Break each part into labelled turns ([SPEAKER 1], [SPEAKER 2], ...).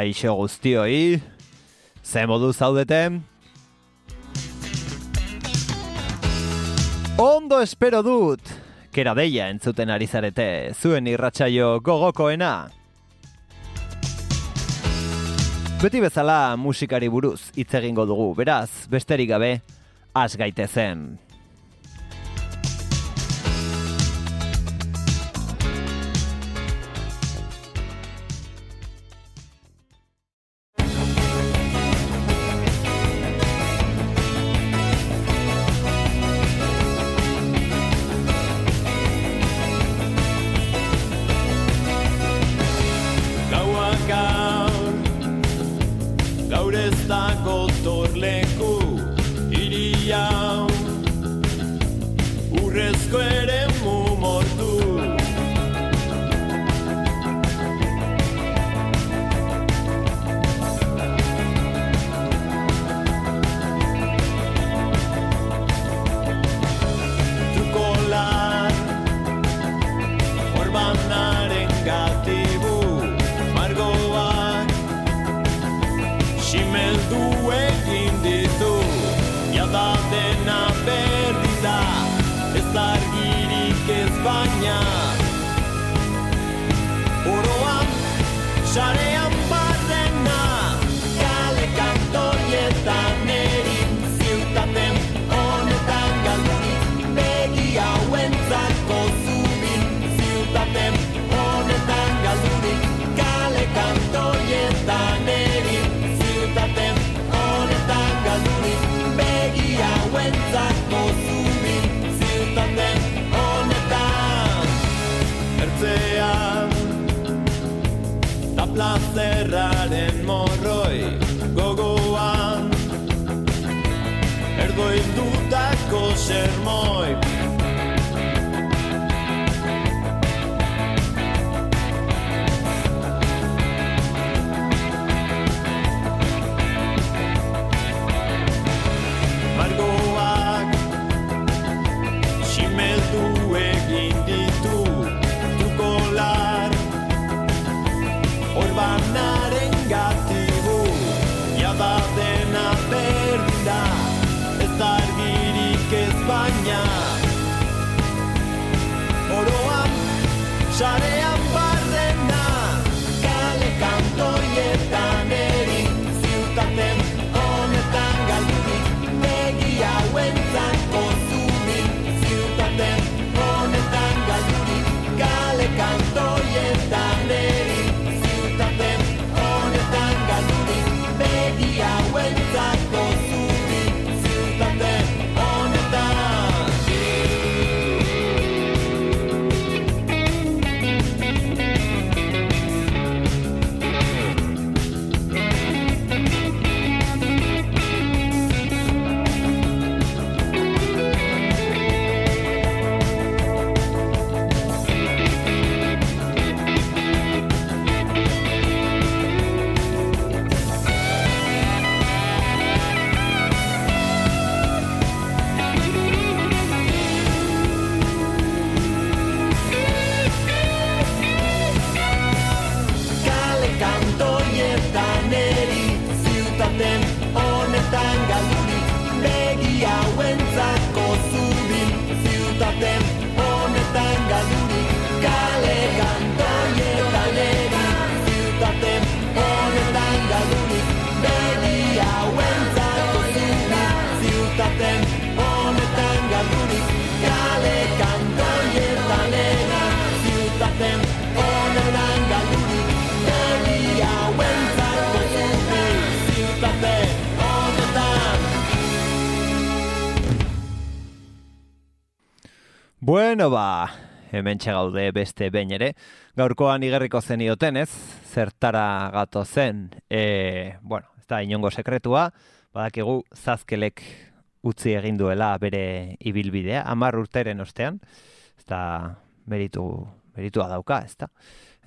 [SPEAKER 1] kaixo guztioi, ze modu zaudeten? Ondo espero dut, kera deia entzuten ari zarete, zuen irratsaio gogokoena. Beti bezala musikari buruz hitz egingo dugu, beraz, besterik gabe,
[SPEAKER 2] az gaite zen. baina Oroan sarean Bueno, ba, hemen gaude beste behin ere. Gaurkoan igerriko zenioten ez, zertara gato zen. E, bueno, ez da inongo sekretua, badakigu zazkelek utzi egin duela bere ibilbidea, amar urteren ostean, ez da meritu, meritua dauka, ez da.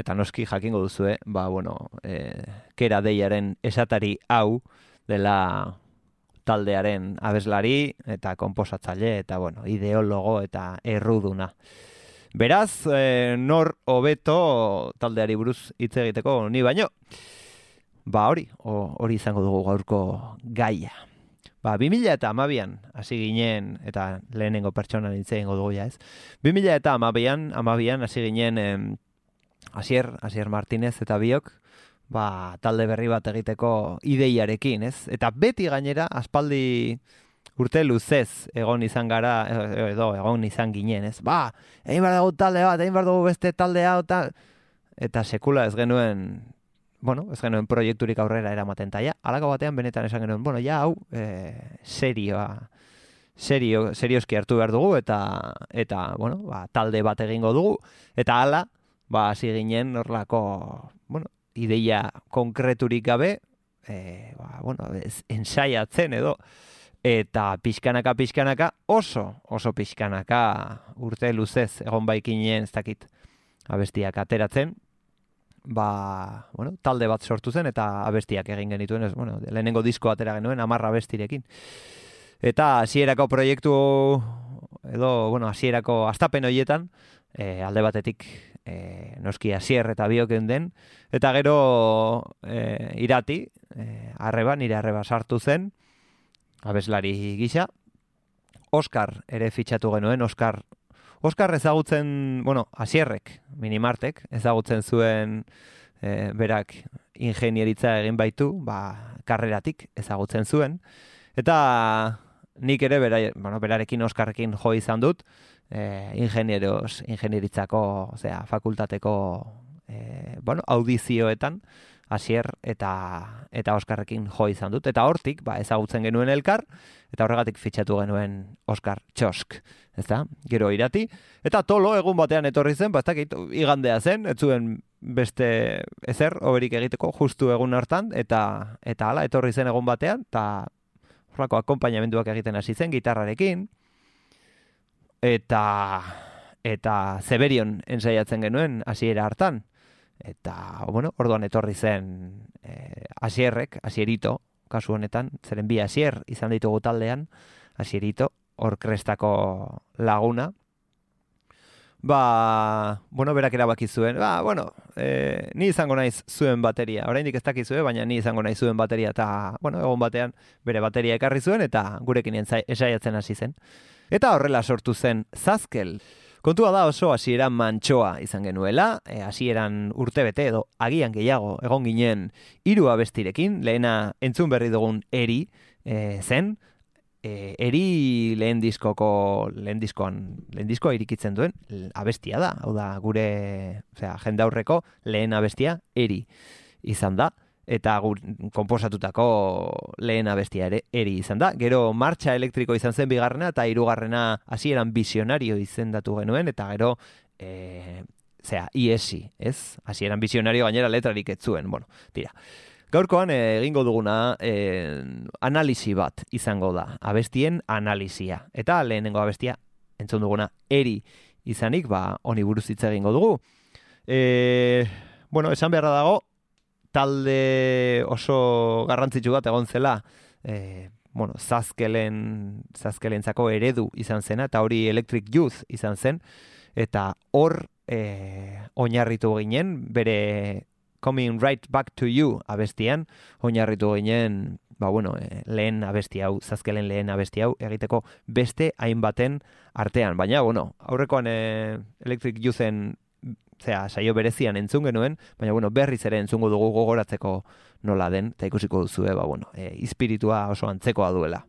[SPEAKER 2] Eta noski jakingo duzue, ba, bueno, e, kera deiaren esatari hau dela taldearen abeslari eta konposatzaile eta bueno, ideologo eta erruduna. Beraz, e, nor hobeto taldeari buruz hitz egiteko ni baino. Ba hori, hori izango dugu gaurko gaia. Ba, 2000 eta amabian, hasi ginen, eta lehenengo pertsona hitz egingo dugu ja ez. 2000 eta amabian, amabian, hasi ginen, em, Asier, Asier Martinez eta biok, ba, talde berri bat egiteko ideiarekin, ez? Eta beti gainera, aspaldi urte luzez egon izan gara, edo egon izan ginen, ez? Ba, egin behar dugu talde bat, egin behar dugu beste taldea, eta, eta sekula ez genuen, bueno, ez genuen proiekturik aurrera eramaten taia. Alako batean benetan esan genuen, bueno, ja, hau, e, serioa, serio, serioski hartu behar dugu, eta, eta bueno, ba, talde bat egingo dugu, eta hala, ba, hasi ginen horlako, bueno, ideia konkreturik gabe, e, ba, bueno, ez, ensaiatzen edo, eta pixkanaka pixkanaka oso, oso pixkanaka urte luzez egon baikinen ez dakit abestiak ateratzen, ba, bueno, talde bat sortu zen eta abestiak egin genituen, ez, bueno, lehenengo disko atera genuen, amarra abestirekin. Eta hasierako proiektu edo, bueno, hasierako astapen hoietan, e, alde batetik e, noski asier eta bioken den, eta gero e, irati, e, arreba, nire arreba sartu zen, abeslari gisa, Oscar ere fitxatu genuen, Oscar, Oscar ezagutzen, bueno, asierrek, minimartek, ezagutzen zuen e, berak ingenieritza egin baitu, ba, karreratik ezagutzen zuen, eta nik ere bera, bueno, berarekin Oskarrekin jo izan dut, eh, ingenieros, ingenieritzako, osea, fakultateko eh, bueno, audizioetan, hasier eta eta Oskarrekin jo izan dut. Eta hortik, ba, ezagutzen genuen elkar, eta horregatik fitxatu genuen Oskar Txosk. Ez da? Gero irati. Eta tolo egun batean etorri zen, ba, ez igandea zen, ez zuen beste ezer, oberik egiteko, justu egun hartan, eta eta hala, etorri zen egun batean, eta horrako akompainamenduak egiten hasi zen, gitarrarekin, eta eta Zeberion ensaiatzen genuen hasiera hartan eta bueno orduan etorri zen eh Asierrek Asierito kasu honetan zeren bi Asier izan ditugu taldean Asierito orkrestako laguna Ba, bueno, berak erabaki zuen. Ba, bueno, e, ni izango naiz zuen bateria. Oraindik ez dakizue, baina ni izango naiz zuen bateria eta, bueno, egon batean bere bateria ekarri zuen eta gurekin esaiatzen hasi zen. Eta horrela sortu zen Zazkel. Kontua da oso hasieran mantxoa izan genuela, e, hasieran urte bete edo agian gehiago egon ginen hiru abestirekin, lehena entzun berri dugun eri e, zen, e, eri lehen diskoko, lehen diskoan, lehen diskoa irikitzen duen abestia da, hau da gure, osea, jendaurreko lehen abestia eri izan da eta gur, konposatutako lehen abestia ere eri izan da. Gero martxa elektriko izan zen bigarrena eta hirugarrena hasieran visionario izendatu genuen eta gero e, zera, iesi, ez? Hasieran visionario gainera letrarik ez zuen, bueno, tira. Gaurkoan eh, egingo duguna e, analisi bat izango da, abestien analizia. Eta lehenengo abestia entzun duguna eri izanik, ba, honi buruz hitz egingo dugu. E, bueno, esan beharra dago, talde oso garrantzitsu bat egon zela, e, bueno, zazkelen, zazkelentzako eredu izan zena, eta hori Electric Youth izan zen, eta hor e, oinarritu ginen, bere Coming Right Back to You abestian, oinarritu ginen, ba bueno, e, lehen abesti hau, zazkelen lehen abesti hau, egiteko beste hainbaten artean. Baina, bueno, aurrekoan e, Electric Youthen zea, saio berezian entzun genuen, baina bueno, berriz ere entzungo dugu gogoratzeko nola den, eta ikusiko duzu, ba, bueno, e, ispiritua oso antzekoa duela.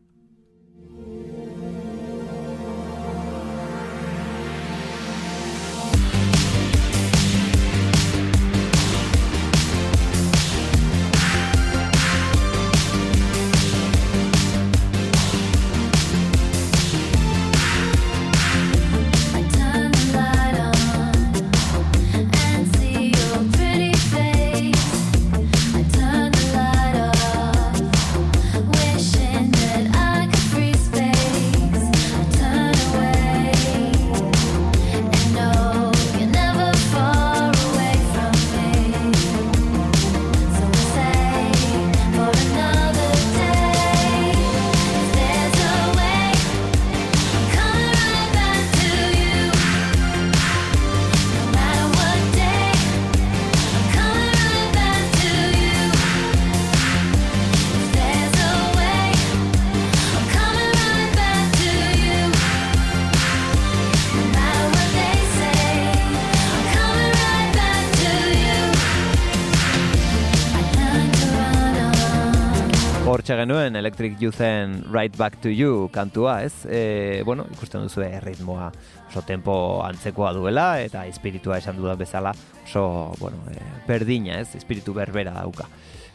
[SPEAKER 2] Hortxe genuen Electric Youthen Right Back to You kantua, ez? E, bueno, ikusten duzu ritmoa oso tempo antzekoa duela eta espiritua esan dudan bezala oso, bueno, e, berdina, ez? Espiritu berbera dauka.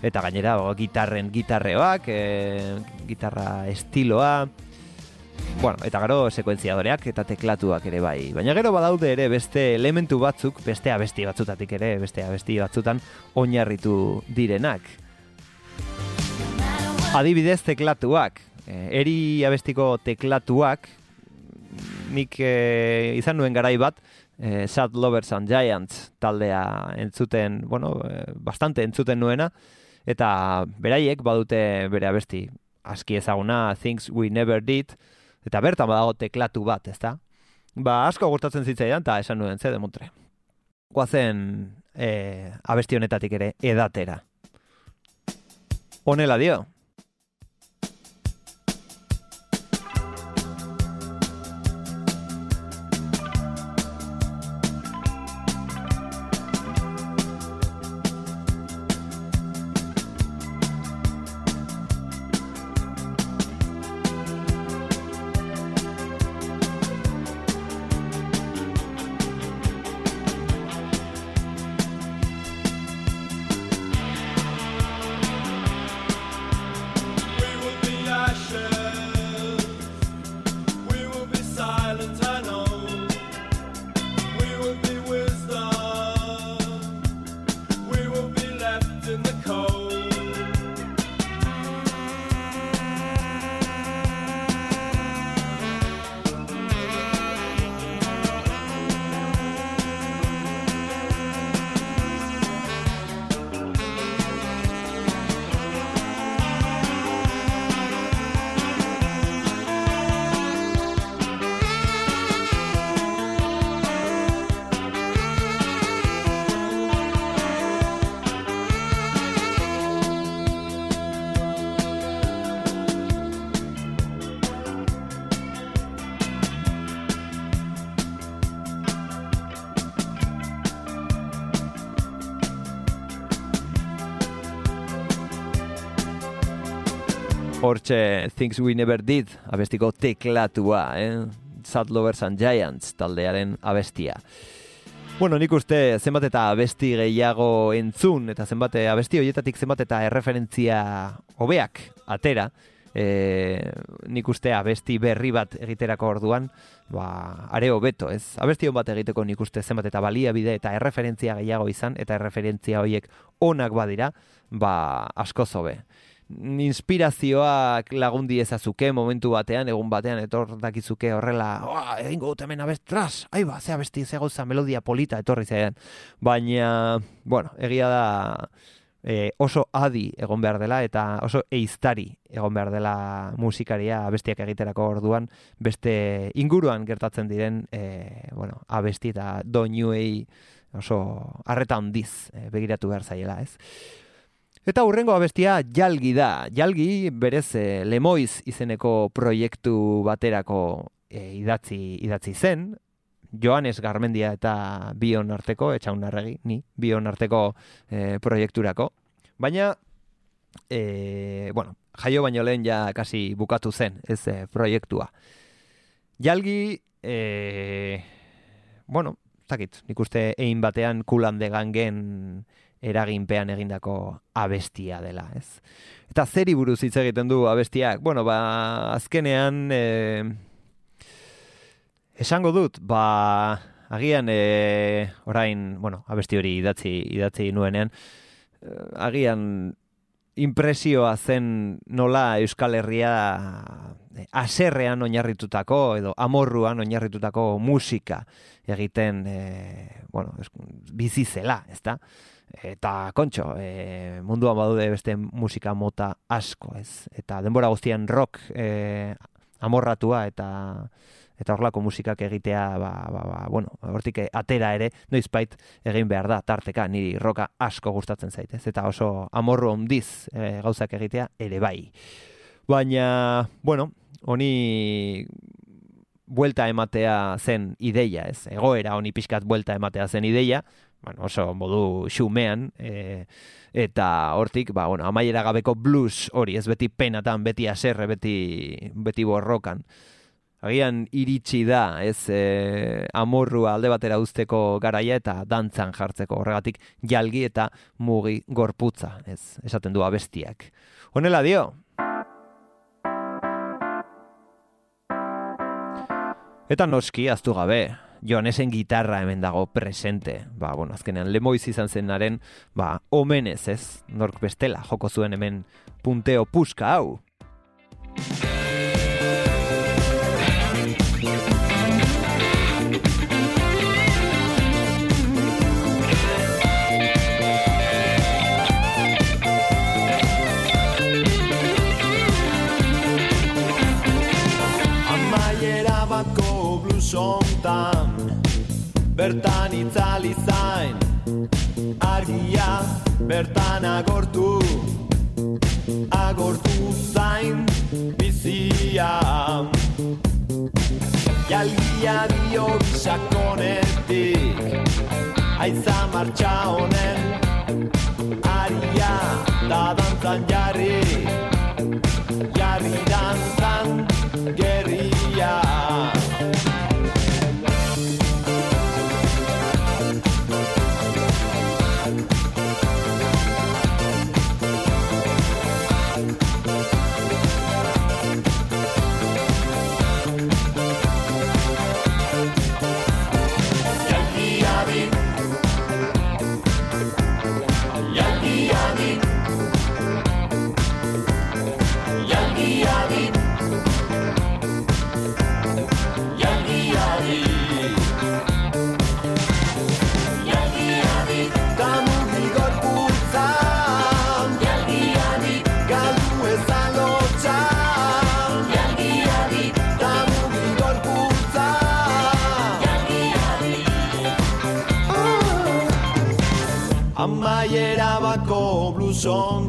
[SPEAKER 2] Eta gainera, o, gitarren gitarreoak, e, gitarra estiloa, bueno, eta gero sekuentziadoreak eta teklatuak ere bai. Baina gero badaude ere beste elementu batzuk, beste abesti batzutatik ere, beste abesti batzutan oinarritu direnak. Adibidez teklatuak, eh, eri abestiko teklatuak, nik eh, izan nuen garai bat, eh, Sad Lovers and Giants taldea entzuten, bueno, eh, bastante entzuten nuena, eta beraiek badute bere abesti aski ezaguna Things We Never Did, eta bertan badago teklatu bat, ezta? Ba, asko gustatzen zitzaidan, eta esan nuen, ze demontre. Guazen eh, abesti honetatik ere edatera. Honela dio. Things We Never Did, abestiko teklatua, eh? Sad Lovers and Giants taldearen abestia. Bueno, nik uste zenbat eta abesti gehiago entzun, eta zenbat abesti horietatik zenbat eta erreferentzia hobeak atera, e, nik uste abesti berri bat egiterako orduan, ba, are hobeto, ez? Abesti hon bat egiteko nik uste zenbat eta baliabide eta erreferentzia gehiago izan, eta erreferentzia horiek onak badira, ba, asko zobe inspirazioak lagundi ezazuke momentu batean, egun batean etor dakizuke horrela, "Oa, egingo dut hemen abestras, ai ba, ze abesti, ze gauza melodia polita etorri zaien. Baina, bueno, egia da e, oso adi egon behar dela eta oso eiztari egon behar dela musikaria abestiak egiterako orduan beste inguruan gertatzen diren e, bueno, abesti eta doinuei oso harreta handiz e, begiratu behar zaiela, ez? Eta hurrengo abestia jalgi da. Jalgi berez e, Lemoiz izeneko proiektu baterako e, idatzi, idatzi zen. Joanes Garmendia eta bion arteko, etxaun arregi, ni, bion arteko e, proiekturako. Baina, e, bueno, jaio baino lehen ja kasi bukatu zen, ez e, proiektua. Jalgi, e, bueno, zakit, nik uste egin batean kulande gangen eraginpean egindako abestia dela, ez? Eta zeri buruz hitz egiten du abestiak? Bueno, ba, azkenean e, esango dut, ba, agian e, orain, bueno, abesti hori idatzi, idatzi nuenean, eh, agian impresioa zen nola Euskal Herria eh, aserrean oinarritutako edo amorruan oinarritutako musika egiten e, bueno, bizi zela, ezta? Eta kontxo, e, munduan badude beste musika mota asko, ez? Eta denbora guztian rock e, amorratua eta eta horlako musikak egitea, ba, ba, ba, bueno, hortik atera ere, noizbait egin behar da, tarteka, niri roka asko gustatzen zaitez, eta oso amorru ondiz e, gauzak egitea ere bai. Baina, bueno, honi buelta ematea zen ideia, ez? Egoera honi pixkat buelta ematea zen ideia,
[SPEAKER 3] bueno, oso modu xumean, e, eta hortik, ba, bueno, amaiera gabeko blues hori, ez beti penatan, beti aserre, beti, beti borrokan. Agian iritsi da, ez e, amorrua alde batera uzteko garaia eta dantzan jartzeko horregatik jalgi eta mugi gorputza, ez esaten du abestiak. Honela dio. Eta noski, aztu gabe, Joanesen gitarra hemen dago presente. Ba, bueno, azkenean lemoiz izan zenaren, ba, omenez, ez? Nork bestela, joko zuen hemen punteo puska hau.
[SPEAKER 2] Bertan itzali zain. Argia bertan agortu. Agortu zain bizia. Jalgia dio bisakonetik Aiza martxa honen. Aria da dantzan jarri. Jarri dantzan gerria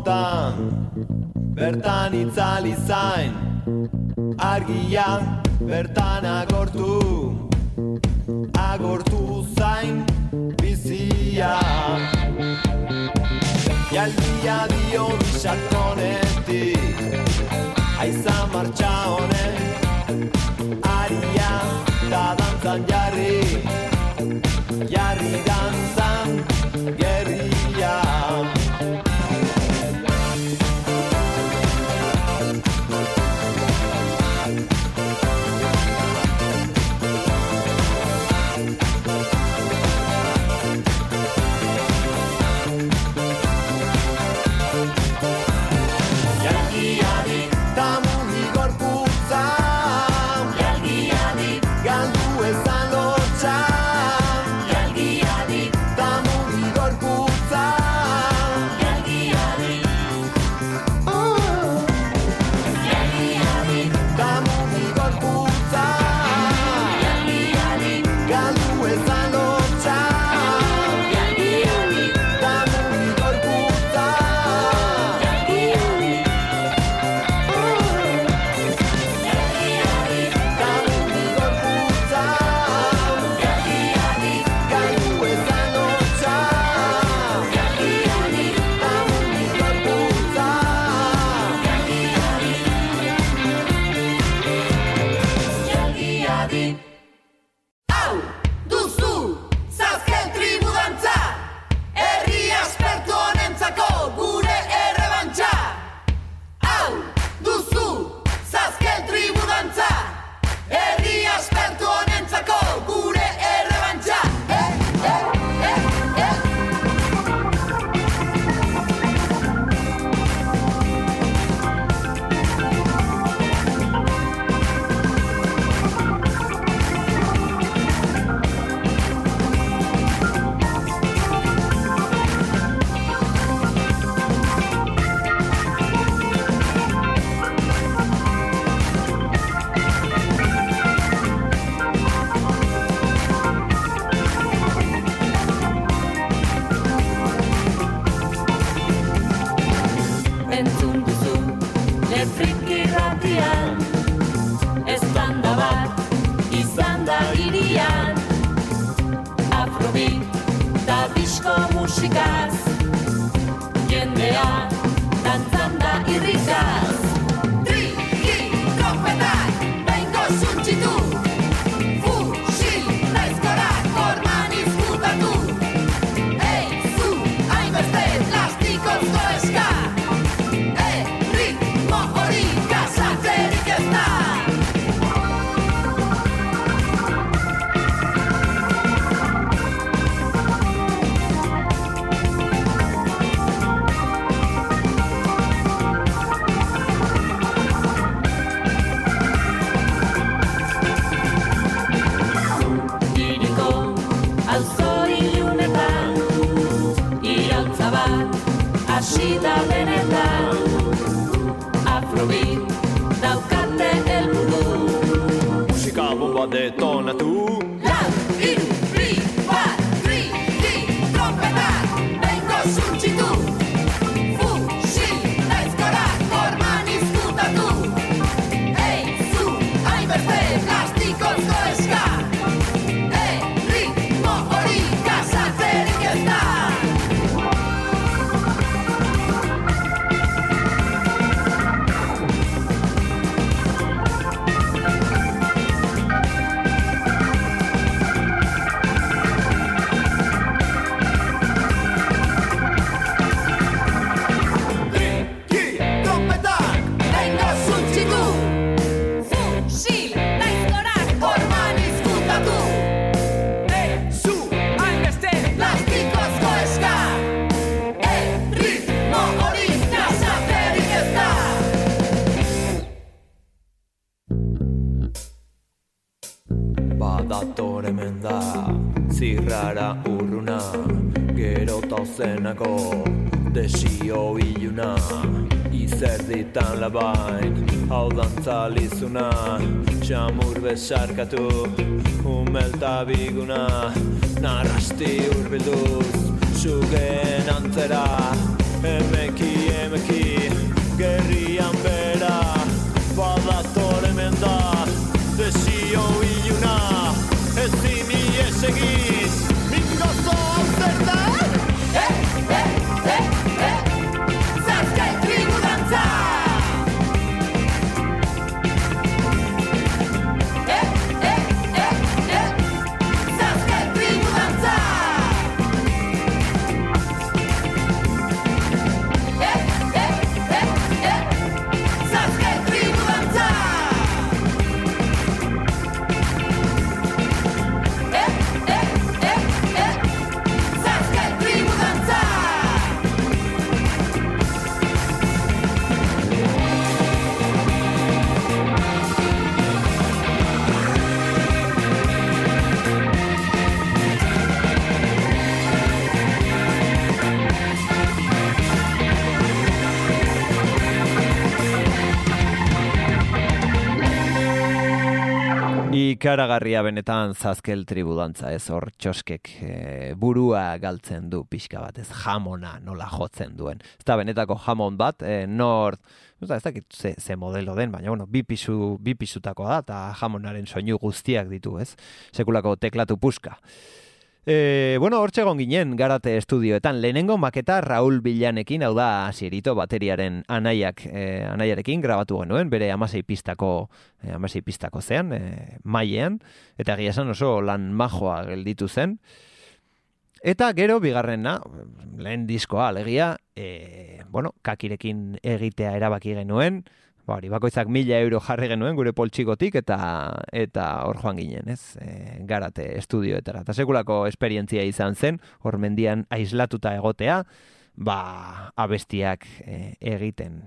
[SPEAKER 2] hontan Bertan itzali zain Argia bertan agortu Agortu zain bizia. Jaldia dio bisakonetik Aiza martxa honen Aria da dantzan jarri Jarri dantzan gerria
[SPEAKER 4] besarkatu, umelta biguna Narrasti urbilduz, sugen
[SPEAKER 2] Ikaragarria benetan zazkel tribudantza, ez hor txoskek e, burua galtzen du pixka bat, ez jamona nola jotzen duen. Ez da benetako jamon bat, e, nor, ez da, ez dakit ze, ze modelo den, baina bueno, bi, pisu, bi pisutakoa da, eta jamonaren soinu guztiak ditu, ez? Sekulako teklatu puska. E, bueno, hortxe egon ginen garate estudioetan. Lehenengo maketa Raul Bilanekin, hau da asierito bateriaren anaiak, e, anaiarekin grabatu genuen, bere amasei pistako, e, amasei pistako zean, e, maiean, eta egia esan oso lan majoa gelditu zen. Eta gero bigarrena, lehen diskoa alegia, e, bueno, kakirekin egitea erabaki genuen, ba, hori, bakoitzak mila euro jarri genuen gure poltsikotik eta eta hor joan ginen, ez? E, garate estudioetara. Eta sekulako esperientzia izan zen, hor mendian aislatuta egotea, ba, abestiak e, egiten.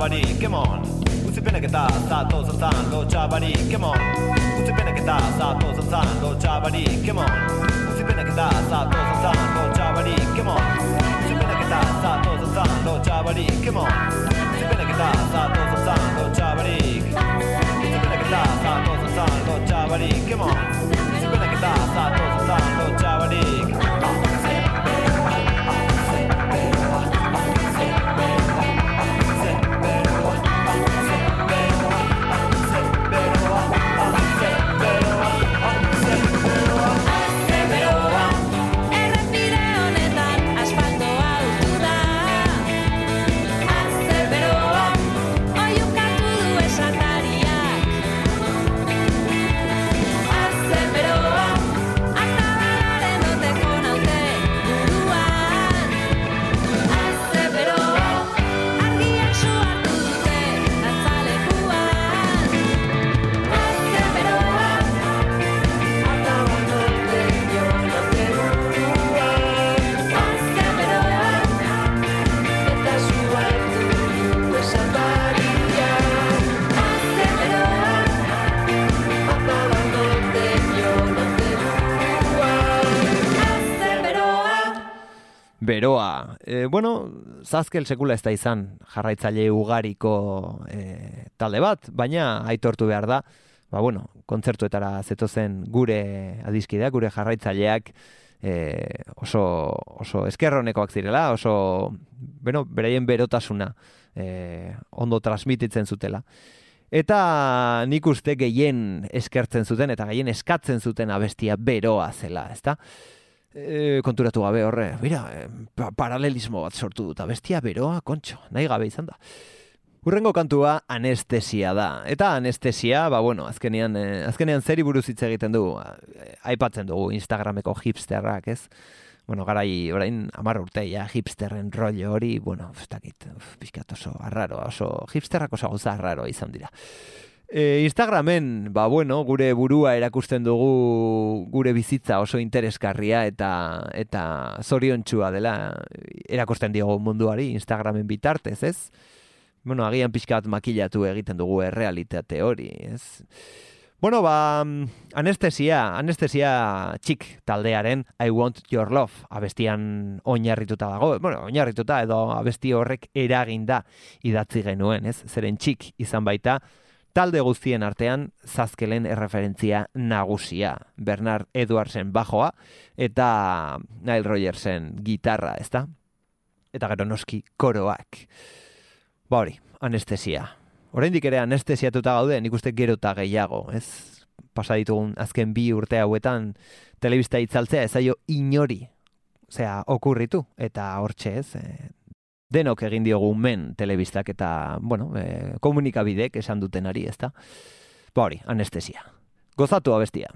[SPEAKER 5] bari, come on. Usipena kita sa to san san lo cha bari, come
[SPEAKER 2] on. Usipena kita sa to san san lo cha bari, come on. Usipena kita sa to san san lo cha bari, come on. Usipena kita sa to san san lo cha bari, come on. Usipena kita sa to san san lo cha bari. Usipena kita sa
[SPEAKER 5] to san san lo cha bari, come on. Usipena kita sa to Beroa.
[SPEAKER 2] E, bueno, Zazkel sekula ez da izan jarraitzaile ugariko e, talde bat, baina aitortu behar da, ba bueno, kontzertuetara zetozen gure adiskideak, gure jarraitzaileak e, oso, oso eskerronekoak zirela, oso, bueno, beraien berotasuna e, ondo transmititzen zutela. Eta nik uste gehien eskertzen zuten eta gehien eskatzen zuten abestia beroa zela, ezta? E, konturatu gabe horre, mira, e, pa- paralelismo bat sortu dut, abestia beroa, kontxo, nahi gabe izan da. Urrengo kantua anestesia da. Eta anestesia, ba bueno, azkenean, eh, azkenean zeri buruz hitz egiten du, eh, aipatzen dugu Instagrameko hipsterrak, ez? Bueno, garai, orain, amar urte, ja, hipsterren rollo hori, bueno, ez dakit, uf, pixkat oso arraro, oso, hipsterrak oso gauza arraro izan dira. E, Instagramen, ba bueno, gure burua erakusten dugu gure bizitza oso interesgarria eta eta zoriontsua dela erakusten diogu munduari Instagramen bitartez, ez? Bueno, agian pixkat makilatu egiten dugu errealitate hori, ez? Bueno, ba, mm, anestesia, anestesia txik taldearen I Want Your Love abestian oinarrituta dago. Bueno, oinarrituta edo abesti horrek eraginda idatzi genuen, ez? Zeren txik izan baita, talde guztien artean zazkelen erreferentzia nagusia. Bernard Edwardsen bajoa eta Nile Rogersen gitarra, ezta? Eta gero noski koroak. Ba hori, anestesia. Oraindik ere anestesiatuta gaude, nik uste gero eta gehiago, ez? Pasa ditugun azken bi urte hauetan telebista itzaltzea ez zaio inori, osea, okurritu, eta hortxe ez, e, denok egin diogu men telebistak eta, bueno, e, komunikabidek esan dutenari, ezta? Ba hori, anestesia. Gozatu abestia.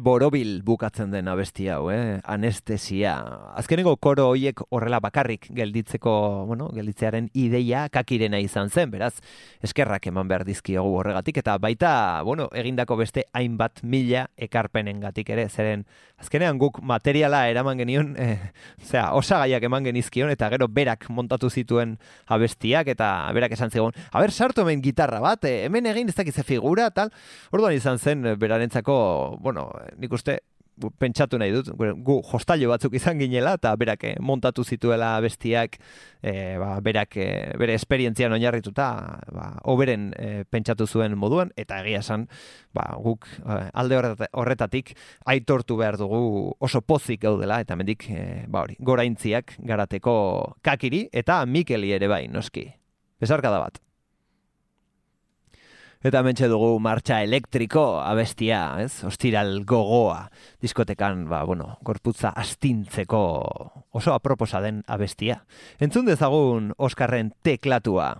[SPEAKER 2] Borobil bukatzen den abesti hau, eh? Anestesia. Azkeneko koro hoiek horrela bakarrik gelditzeko, bueno, gelditzearen ideia kakirena izan zen, beraz, eskerrak eman behar dizkiogu horregatik, eta baita, bueno, egindako beste hainbat mila ekarpenengatik ere, zeren azkenean guk materiala eraman genion, eh, zera, osagaiak eman genizkion, eta gero berak montatu zituen abestiak, eta berak esan zigun, haber, sartu hemen gitarra bat, eh, hemen egin ez dakiz ze figura, tal, orduan izan zen, eh, berarentzako, bueno, nik uste, pentsatu nahi dut, gu, jostailu batzuk izan ginela, eta berak eh, montatu zituela bestiak, eh, ba, berak eh, bere esperientzian oinarrituta, ba, oberen eh, pentsatu zuen moduan, eta egia esan, ba, guk alde horreta- horretatik aitortu behar dugu oso pozik gaudela, eta mendik, eh, ba hori, goraintziak garateko kakiri, eta Mikeli ere bai, noski. Besarkada bat. Eta mentxe dugu martxa elektriko abestia, ez? Ostiral gogoa. Diskotekan, ba, bueno, gorputza astintzeko oso aproposa den abestia. Entzun dezagun Oskarren teklatua.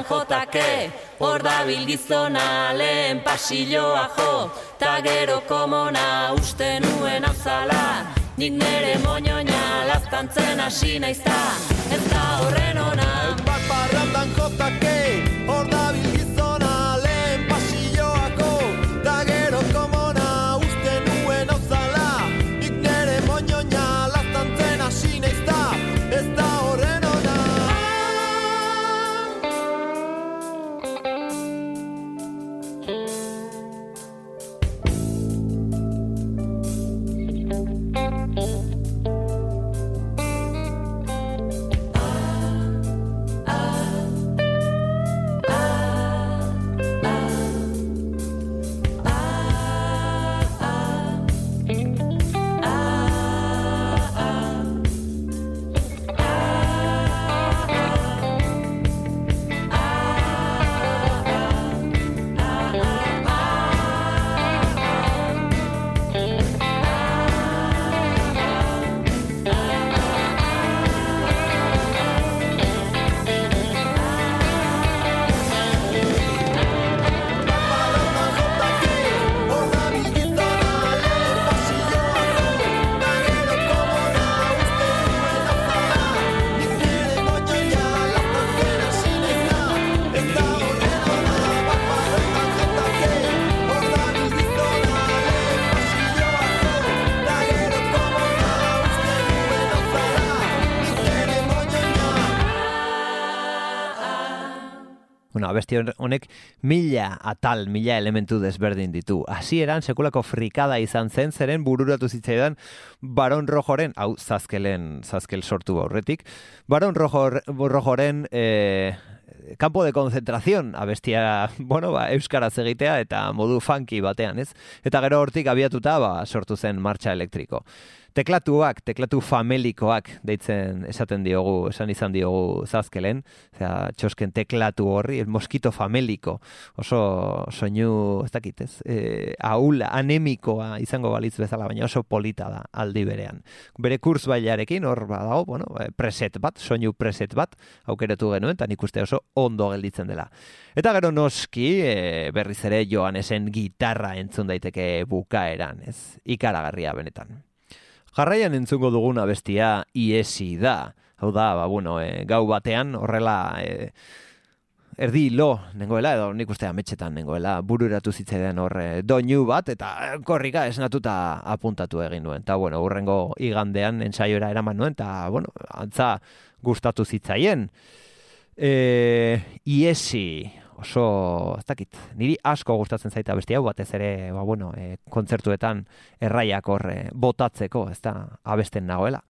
[SPEAKER 5] Parrandan jotake Hor dabil gizona lehen pasilloa jo Ta gero komona uste nuen hauzala Nik nere moñoña laztantzen hasi naiz da Ez da horren ona.
[SPEAKER 6] Bat parrandan jotake,
[SPEAKER 2] Bueno, abesti hon- honek mila atal, mila elementu desberdin ditu. Hasieran sekulako frikada izan zen, zeren bururatu zitzaidan Baron Rojoren, hau zazkelen, zazkel sortu aurretik, Baron Rojor, Rojoren eh, campo de concentración abestia, bueno, ba, euskaraz egitea eta modu funky batean, ez? Eta gero hortik abiatuta, ba, sortu zen martxa elektriko. Teklatuak, teklatu famelikoak deitzen esaten diogu, esan izan diogu zazkelen, Osea, txosken teklatu horri, el mosquito fameliko, oso soinu, ez dakit, ez, e, aula, anemikoa izango balitz bezala, baina oso polita da aldi berean. Bere kurs bailarekin, hor badago, bueno, eh, preset bat, soinu preset bat, aukeratu genuen, eta nik uste oso ondo gelditzen dela. Eta gero noski, e, berriz ere Joanesen gitarra entzun daiteke bukaeran, ez, ikaragarria benetan. Jarraian entzungo duguna bestia iesi da. Hau da, ba, bueno, e, gau batean horrela e, erdi lo nengoela, edo nik uste ametxetan nengoela, bururatu zitzaidan hor e, doinu bat, eta korrika esnatuta apuntatu egin nuen. Eta, bueno, urrengo igandean ensaiora eraman nuen, eta, bueno, antza gustatu zitzaien. E, iesi, oso, ez dakit, niri asko gustatzen zaita beste hau, batez ere, ba, bueno, e, kontzertuetan erraiak hor e, botatzeko, ez da, abesten nagoela.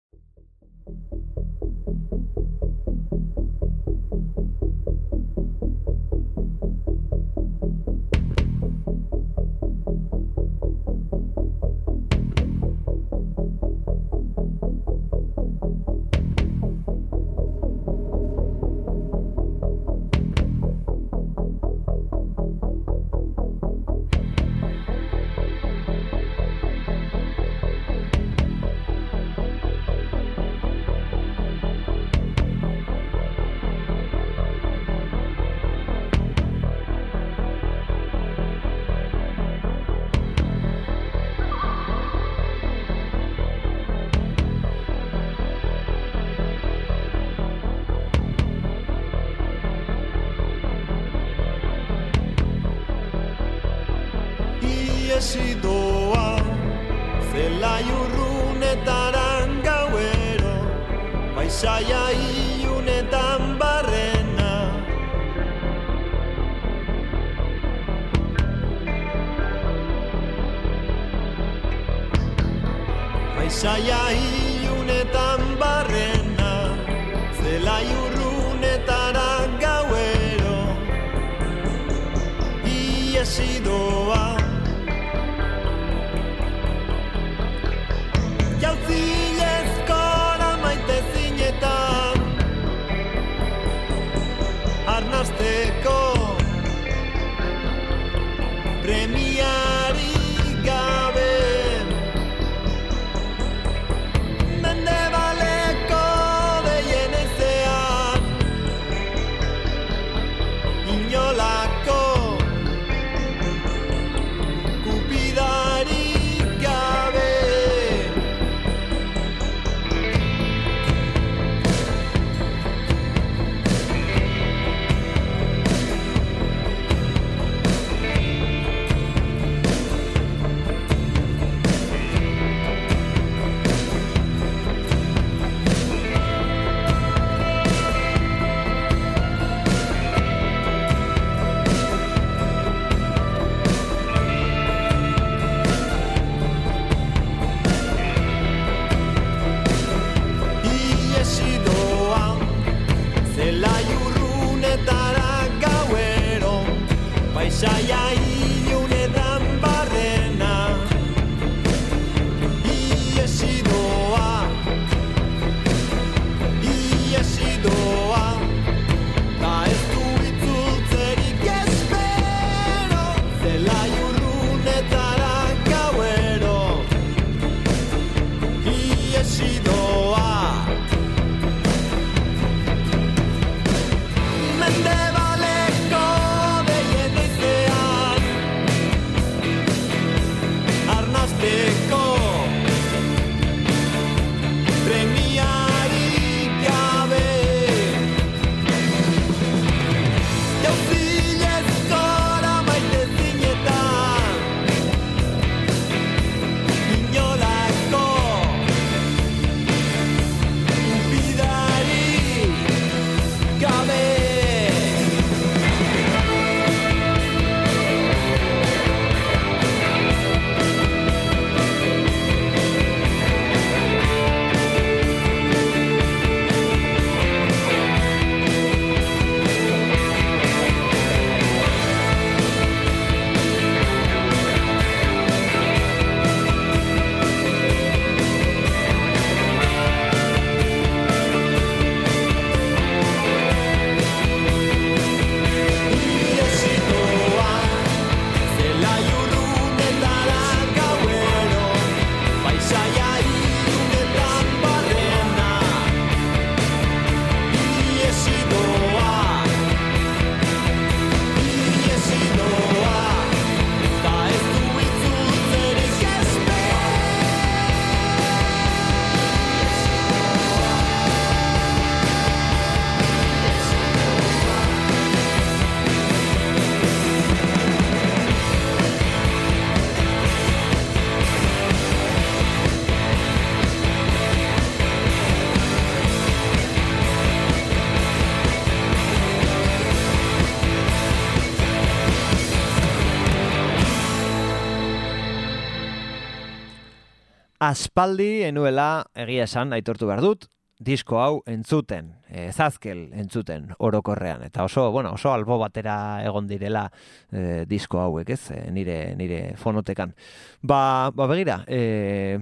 [SPEAKER 2] Aspaldi enuela egia esan aitortu behar dut, disko hau entzuten, e, zazkel entzuten orokorrean. Eta oso, bueno, oso albo batera egon direla e, disko hauek, ez? E, nire, nire fonotekan. Ba, ba begira, e,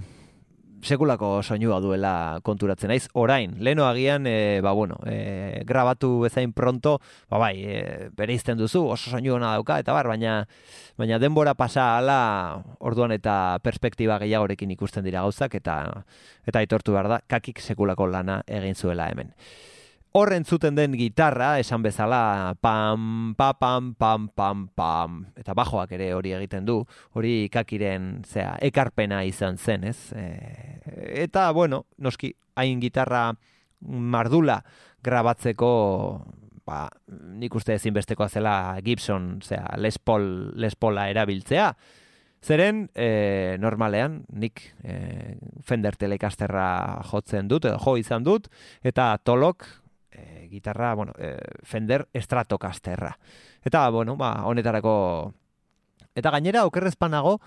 [SPEAKER 2] sekulako soinua duela konturatzen naiz. Orain, leno agian, e, ba bueno, e, grabatu bezain pronto, ba bai, e, bereizten duzu, oso soinu ona dauka, eta bar, baina, baina denbora pasa ala, orduan eta perspektiba gehiagorekin ikusten dira gauzak, eta eta aitortu behar da, kakik sekulako lana egin zuela hemen. Hor entzuten den gitarra, esan bezala, pam, pa, pam, pam, pam, pam, eta bajoak ere hori egiten du, hori kakiren, zea, ekarpena izan zen, ez? E, eta, bueno, noski, hain gitarra mardula grabatzeko, ba, nik uste ezinbestekoa zela Gibson, zea, Les Paul, Les Paula erabiltzea, Zeren, e, normalean, nik e, Fender Telecasterra jotzen dut, edo jo izan dut, eta tolok e, gitarra, bueno, e, Fender Stratocasterra. Eta, bueno, ba, honetarako... Eta gainera, okerrezpanago,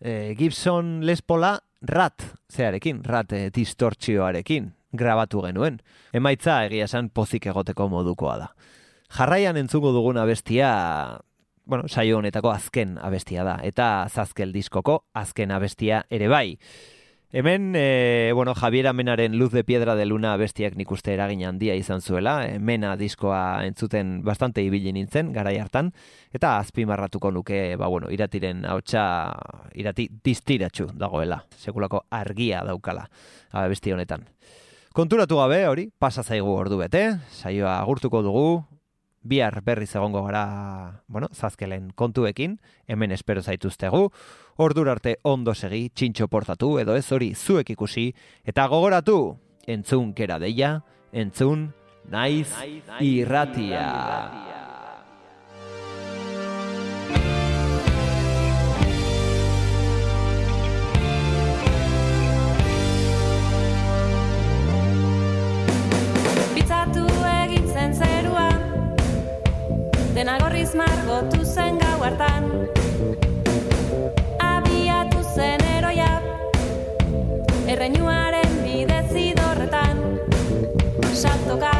[SPEAKER 2] e, Gibson Les Paula rat zearekin, rat e, distortzioarekin grabatu genuen. Emaitza egia esan pozik egoteko modukoa da. Jarraian entzungo duguna bestia, bueno, saio honetako azken abestia da, eta zazkel diskoko azken abestia ere bai. Hemen, e, bueno, Javier Amenaren Luz de Piedra de Luna bestiak nik uste eragin handia izan zuela, e, Mena diskoa entzuten bastante ibili nintzen, garai hartan, eta azpimarratuko nuke, ba, bueno, iratiren hautsa, irati distiratxu dagoela, sekulako argia daukala, abesti honetan. Konturatu gabe hori, pasa zaigu ordu bete, saioa agurtuko dugu, bihar berriz egongo gara, bueno, zazkelen kontuekin, hemen espero zaituztegu, ordura arte ondo segi, txintxo portatu, edo ez hori zuek ikusi, eta gogoratu, entzun kera deia, entzun naiz irratia.
[SPEAKER 5] Dena gorriz margotu zen gau hartan. Abiatu zen eroia Erreinuaren bidez idorretan. Saltoka